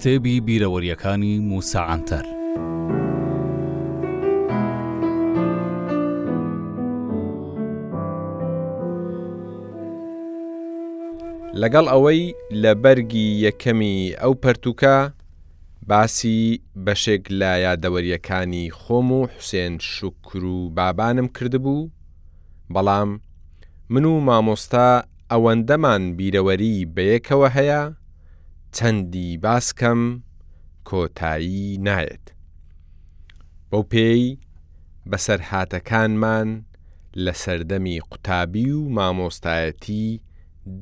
کتێبی بیرەوەریەکانی موسا عەنتەر لەگەڵ ئەوەی لە بەرگی یەکەمی ئەو پەرتوکە باسی بەشێک لە یادەوەریەکانی خۆم و حوسێن شکر و بابانم کردبوو، بەڵام من و مامۆستا ئەوەندەمان بیرەوەری بەیەکەوە هەیە چەندی باس کەم کۆتایی نایەت بەو پێی بەسەرهاتەکانمان لە سەردەمی قوتابی و مامۆستایەتی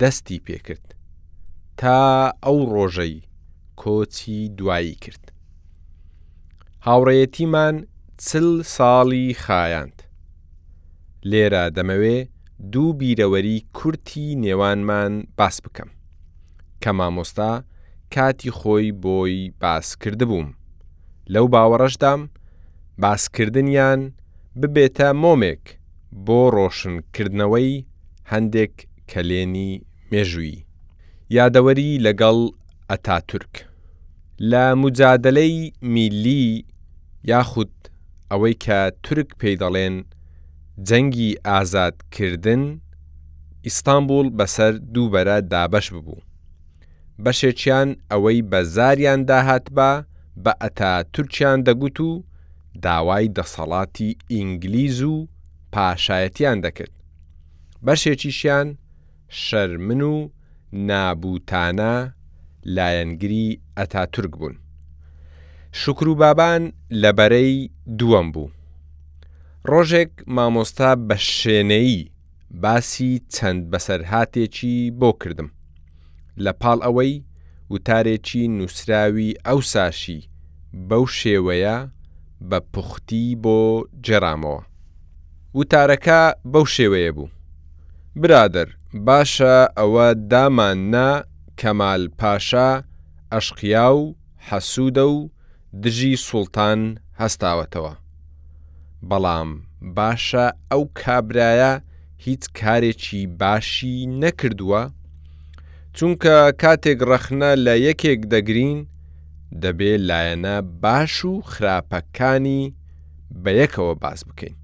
دەستی پێکرد تا ئەو ڕۆژەی کۆچی دوایی کرد هاوڕێیەتیمان چل ساڵی خایاند لێرە دەمەوێ دوو بیرەوەری کورتی نێوانمان باس بکەم کە مامۆستا کاتی خۆی بۆی باس کردبووم، لەو باوەڕەشدام باسکردنیان ببێتە مۆمێک بۆ ڕۆشن کردنەوەی هەندێک کەلێنی مێژوویی. یادەوەری لەگەڵ ئەتاتورک لە موجادەلەی میللی یاخود، ئەوەی کە تورک پێی دەڵێن جەنگی ئازاد کردن ئیستانبوڵ بەسەر دوو بەرە دابەش ببوو بەشێکیان ئەوەی بە زاریان داهاتبا بە ئەتاتورکیان دەگوت و داوای دەسەڵاتی ئینگلیز و پاشایەتیان دەکرد بەشێکیشیان شەرمن و نابووتانە لایەنگری ئەتاتورک بوون. شوکرو بابان لە بەرەی دووەم بوو. ڕۆژێک مامۆستا بە شێنەیی باسی چەند بەسەرهاتێکی بۆ کردم. لە پاڵ ئەوەی وتارێکی نووسراوی ئەوساشی بەو شێوەیە بە پوختی بۆ گێڕامەوە. وتارەکە بەو شێوەیە بوو. برادەر باشە ئەوە دامان نا کەمال پاشا ئەشقیا و حەسوودە و دژی سوڵتان هەستاوەتەوە. بەڵام باشە ئەو کابرایە هیچ کارێکی باشی نەکردووە؟ چونکە کاتێک ڕەخنە لە یەکێک دەگرین دەبێ لایەنە باش و خراپەکانی بەیەکەوە باس بکەین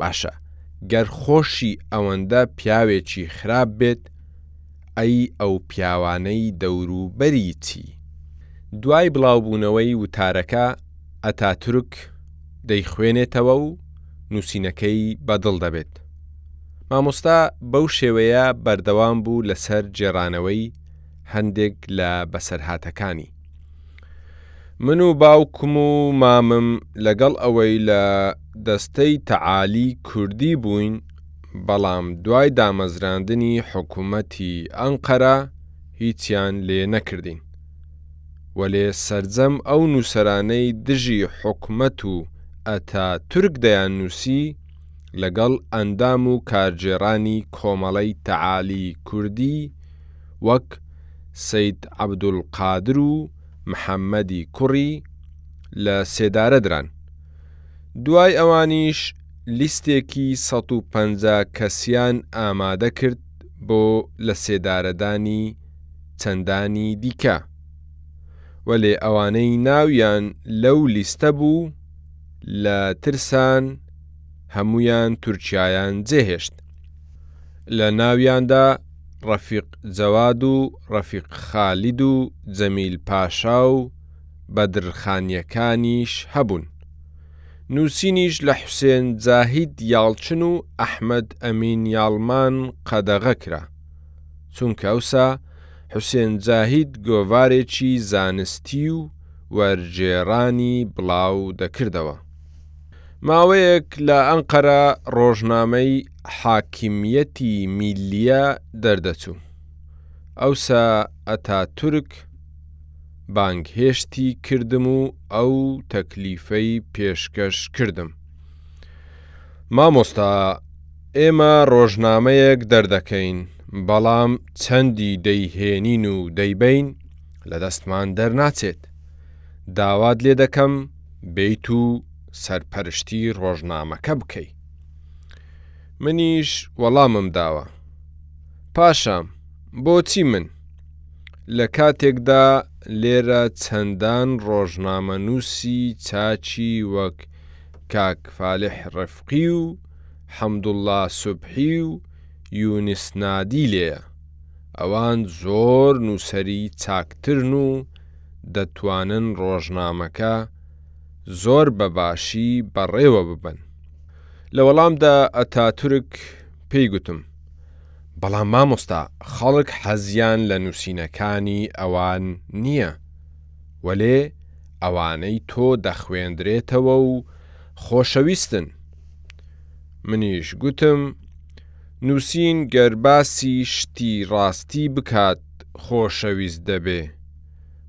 باشە گەر خۆشی ئەوەندە پیاوێکی خراپ بێت ئەی ئەو پیاوانەی دەورو بەری چی؟ دوای بڵاوبوونەوەی وتارەکە ئەتاتورک دەیخوێنێتەوە و نووسینەکەی بە دڵ دەبێت. مامۆستا بەو شێوەیە بەردەوام بوو لەسەر گێڕانەوەی هەندێک لە بەسەرهاتەکانی. من و باوکم و مامم لەگەڵ ئەوەی لە دەستەی تەعالی کوردی بووین بەڵام دوای دامەزراندنی حکوومەتی ئەنقەرە هیچیان لێ نەکردین وەلێ سەرجەم ئەو نووسەرانەی دژی حکومەت و ئەتاتورک دەیان نووسی لەگەڵ ئەندام و کارگێڕانی کۆمەڵەی تەعالی کوردی وەک، سەید عەبدولقادر و محەمەدی کوڕی، لە سێدارە دران. دوای ئەوانیش لیستێکی سەد و پەنجا کەسیان ئامادە کرد بۆ لە سێدارەدانی چەندانی دیکە، وەلێ ئەوانەی ناویان لەو لیستە بوو لە ترسان هەموویان تورکیایان جێهێشت. لە ناویاندا ڕەفیق جەواد و ڕەفیق خالید و جەمیل پاشا و بەدرخانییەکانیش هەبوون. نووسینیش لە حوسێن جاهید یاڵچن و ئەحمەد ئەمین یاڵمان قەدەغە کرا. چونکە ئەوسا حوسێن جاهید گۆڤارێکی زانستی و وەرگێڕانی بڵاو دەکردەوە. ماوەیەک لە ئەنقەرە ڕۆژنامەی حاکمییەتی میللیە دەردەچوو، ئەوسا ئەتاتورک بانگهێشتی کردم و ئەو تەکلیفەی پێشکەش کردم، مامۆستا ئێمە ڕۆژنامەیەک دەردەکەین، بەڵام چەندی دەیهێنین و دەیبەین لە دەستمان دەرناچێت، داوات لێ دەکەم، بیت و سەرپەرشتی ڕۆژنامەکە بکەی. منیش وەڵامم داوە، پاشام، بۆچی من؟ لە کاتێکدا لێرە چەندان ڕۆژنامەنووسی چاکی وەک کاک فالح ڕفقی و حەمدوڵڵا سوبحی و یونس نادی لێیە، ئەوان زۆر نووسەری چاکترن و دەتوانن ڕۆژنامەکە زۆر بە باشی بەڕێوە ببەن. لە وەڵامدا ئەتاتورک پێی گوتم، بەڵام مامۆستا خەڵک حەزیان لە نووسینەکانی ئەوان نییە، وەلێ ئەوانەی تۆ دەخوێندرێتەوە و خۆشەویستن. منیش گوتم، نووسین گەر باسی شتی ڕاستی بکات، خۆشەویست دەبێ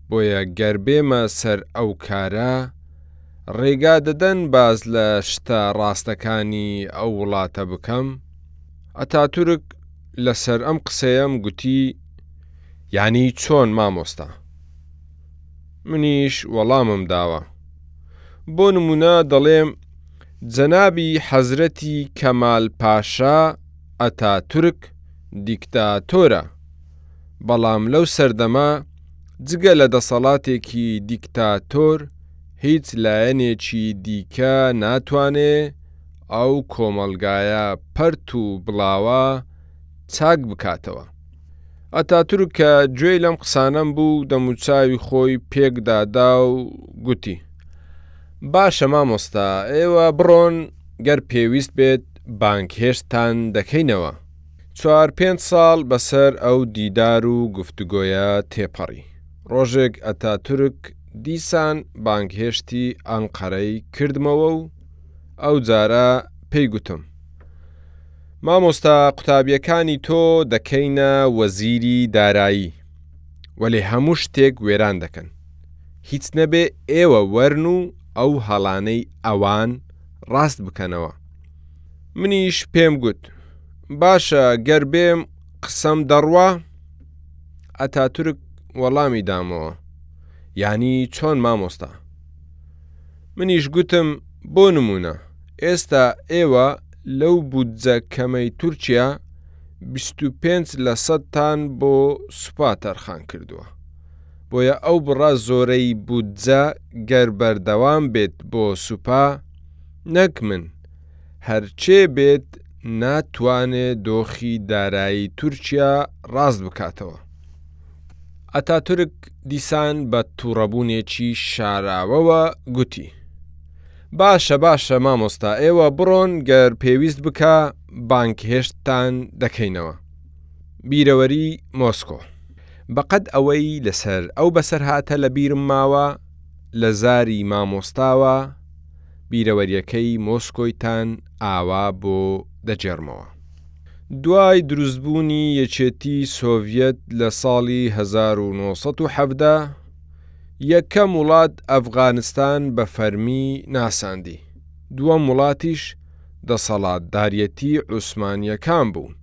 بۆیە گەر بێمە سەر ئەو کارە ڕێگا دەدەن باس لە شتە ڕاستەکانی ئەو وڵاتە بکەم؟ ئەتاتورک لەسەر ئەم قسەیەم گوتی یانی چۆن مامۆستا؟ منیش وەڵامم داوە بۆ نمونە دەڵێم جەنابی حەزرەتی کەمال پاشا ئەتاتورک دیکتاتۆرە، بەڵام لەو سەردەمە جگە لە دەسەڵاتێکی دیکتاتۆر هیچ لایەنێکی دیکە ناتوانێ ئەو کۆمەڵگایە پەرت و بڵاوە چاک بکاتەوە. ئەتاتورک کە گوێی لەم قسانەم بوو دەموچاوی خۆی پێک دادا و گوتی، باشە مامۆستا ئێوە بڕۆن گەر پێویست بێت بانگهێشتتان دەکەینەوە. چوار پێنج ساڵ بەسەر ئەو دیدار و گفتوگۆیە تێپەڕی. ڕۆژێک ئەتاتورک دیسان بانگهێشتی ئەنقەرەی کردمەوە و ئەو جارە پێی گوتم، مامۆستا قوتابیەکانی تۆ دەکەینە وەزیری دارایی، وەلێ هەموو شتێک وێران دەکەن. هیچ نەبێ ئێوە وەرن و ئەو هەڵانەی ئەوان ڕاست بکەنەوە. منیش پێم گوت، باشە گەر بێم قسەم دەڕوا؟ ئەتاتورک وەڵامی دامەوە، یانی چۆن مامۆستا؟ منیش گوتم، بۆ نموونە ئێستا ئێوە لەو بودجە کەمەی تورکیا بیست و پێنج لە سەدتان بۆ سوپا تەرخان کردووە، بۆیە ئەو بڕە زۆرەی بودجە گەر بەردەوام بێت بۆ سوپا، نەک من، هەرچێ بێت ناتوانێ دۆخی دارایی تورکیا ڕاست بکاتەوە. ئەتاتورک دیسان بە توڕەبوونێکی شاراوەوە گوتی، باشە باشە مامۆستا ئێوە بڕۆن گەر پێویست بکا بانگهێشتتان دەکەینەوە. بیرەوەری مۆسکۆ. بەقەد ئەوەی لەسەر ئەو بەسەرهاتە لە بیرم ماوە لە زاری مامۆستاوە، بیرەوەریەکەی مۆسکۆیتان ئاوا بۆ دەگێڕمەوە. دوای دروستبوونی یەکێتی سۆڤیەت لە ساڵی هەزار و نۆ سەد و حەڤدە، یەکەم وڵات ئەفغانستان بە فەرمی ناساندی، دووەم وڵاتیش دەسەڵاتداریەتی عوسمانیەکان بوو.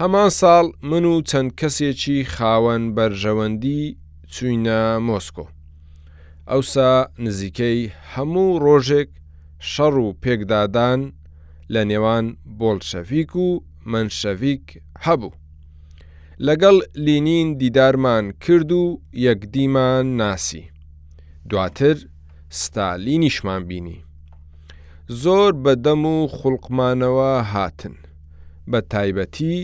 هەمان ساڵ من و چەند کەسێکی خاوەن بەرژەوەندی چووینە مۆسکۆ. ئەوسا نزیکەی هەموو ڕۆژێک شەڕ و پێکدادان لە نێوان بۆڵشەڤیک و مەنشەڤیک هەبوو. لەگەڵ لینین دیدارمان کرد و یەکدیمان ناسی. دواتر ستالینیشمان بینی. زۆر بە دەم و خوڵقمانەوە هاتن. بە تایبەتی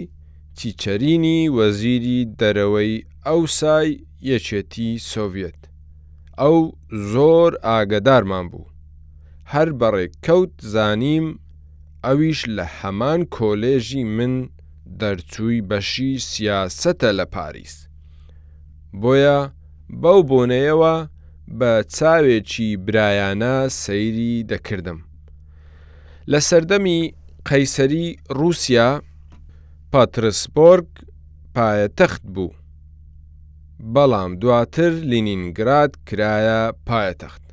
چیچرینی وەزیری دەرەوەی ئەوسای یەکێتی سۆڤیەت، ئەو زۆر ئاگەدارمان بوو، هەر بە ڕێککەوت زانیم ئەویش لە هەمان کۆلێژی من دەرچووی بەشی سیاسەتە لە پاریس، بۆیە بەو بۆنەیەوە بە چاوێکی برایانە سەیری دەکردم. لە سەردەمی قەیسەری ڕووسیا پاترسبۆرگ پایەتەخت بوو بەڵام دواتر لینینگراد کرایە پایەتەخت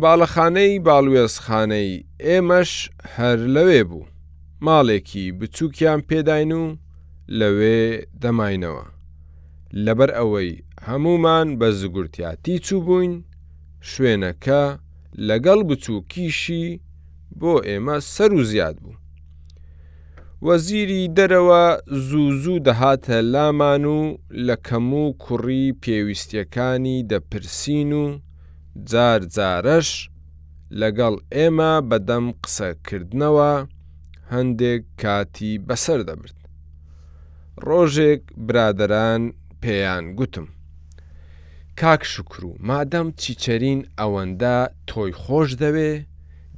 باڵەخانەی باڵوێزخانەی ئێمەش هەر لەوێ بوو ماڵێکی بچووکیان پێداین و لەوێ دەماینەوە لەبەر ئەوەی هەمومان بە زگورتیاتی چوو بووین شوێنەکە لەگەڵ بچووکیشی بۆ ئێمە سەر و زیاد بوو. وەزیری دەرەوە زوو زوو دەهاتە لامان و لە کەم و کوڕی پێویستیەکانی دەپرسین و جار جارەش لەگەڵ ئێمە بەدەم قسە کردنەوە هەندێک کاتی بەسەر دەبرد. ڕۆژێک برادەران پێیان گوتم. کاک شوکرو مادەم چیچەرین ئەوەندە تۆی خۆش دەوێ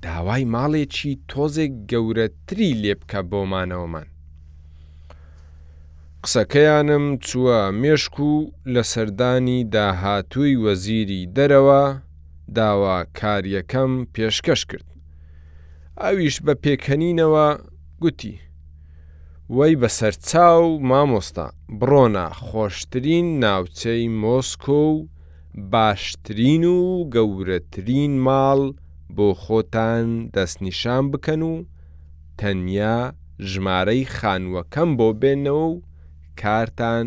داوای ماڵێکی تۆزێک گەورەتری لێ بکە بۆ مانەوەمان. قسەکەیانم چووە مێشک و لە سەردانی داهاتووی وەزیری دەرەوە داواکارییەکەم پێشکەش کرد، ئەویش بە پێکەنینەوە گوتی، وەی بەسەرچاو مامۆستا بڕۆنا خۆشترین ناوچەی مۆسکۆ و باشترین و گەورەترین ماڵ بۆ خۆتان دەستنیشان بکەن و تەنیا ژمارەی خانوەکەم بۆ بێنەوە و کارتان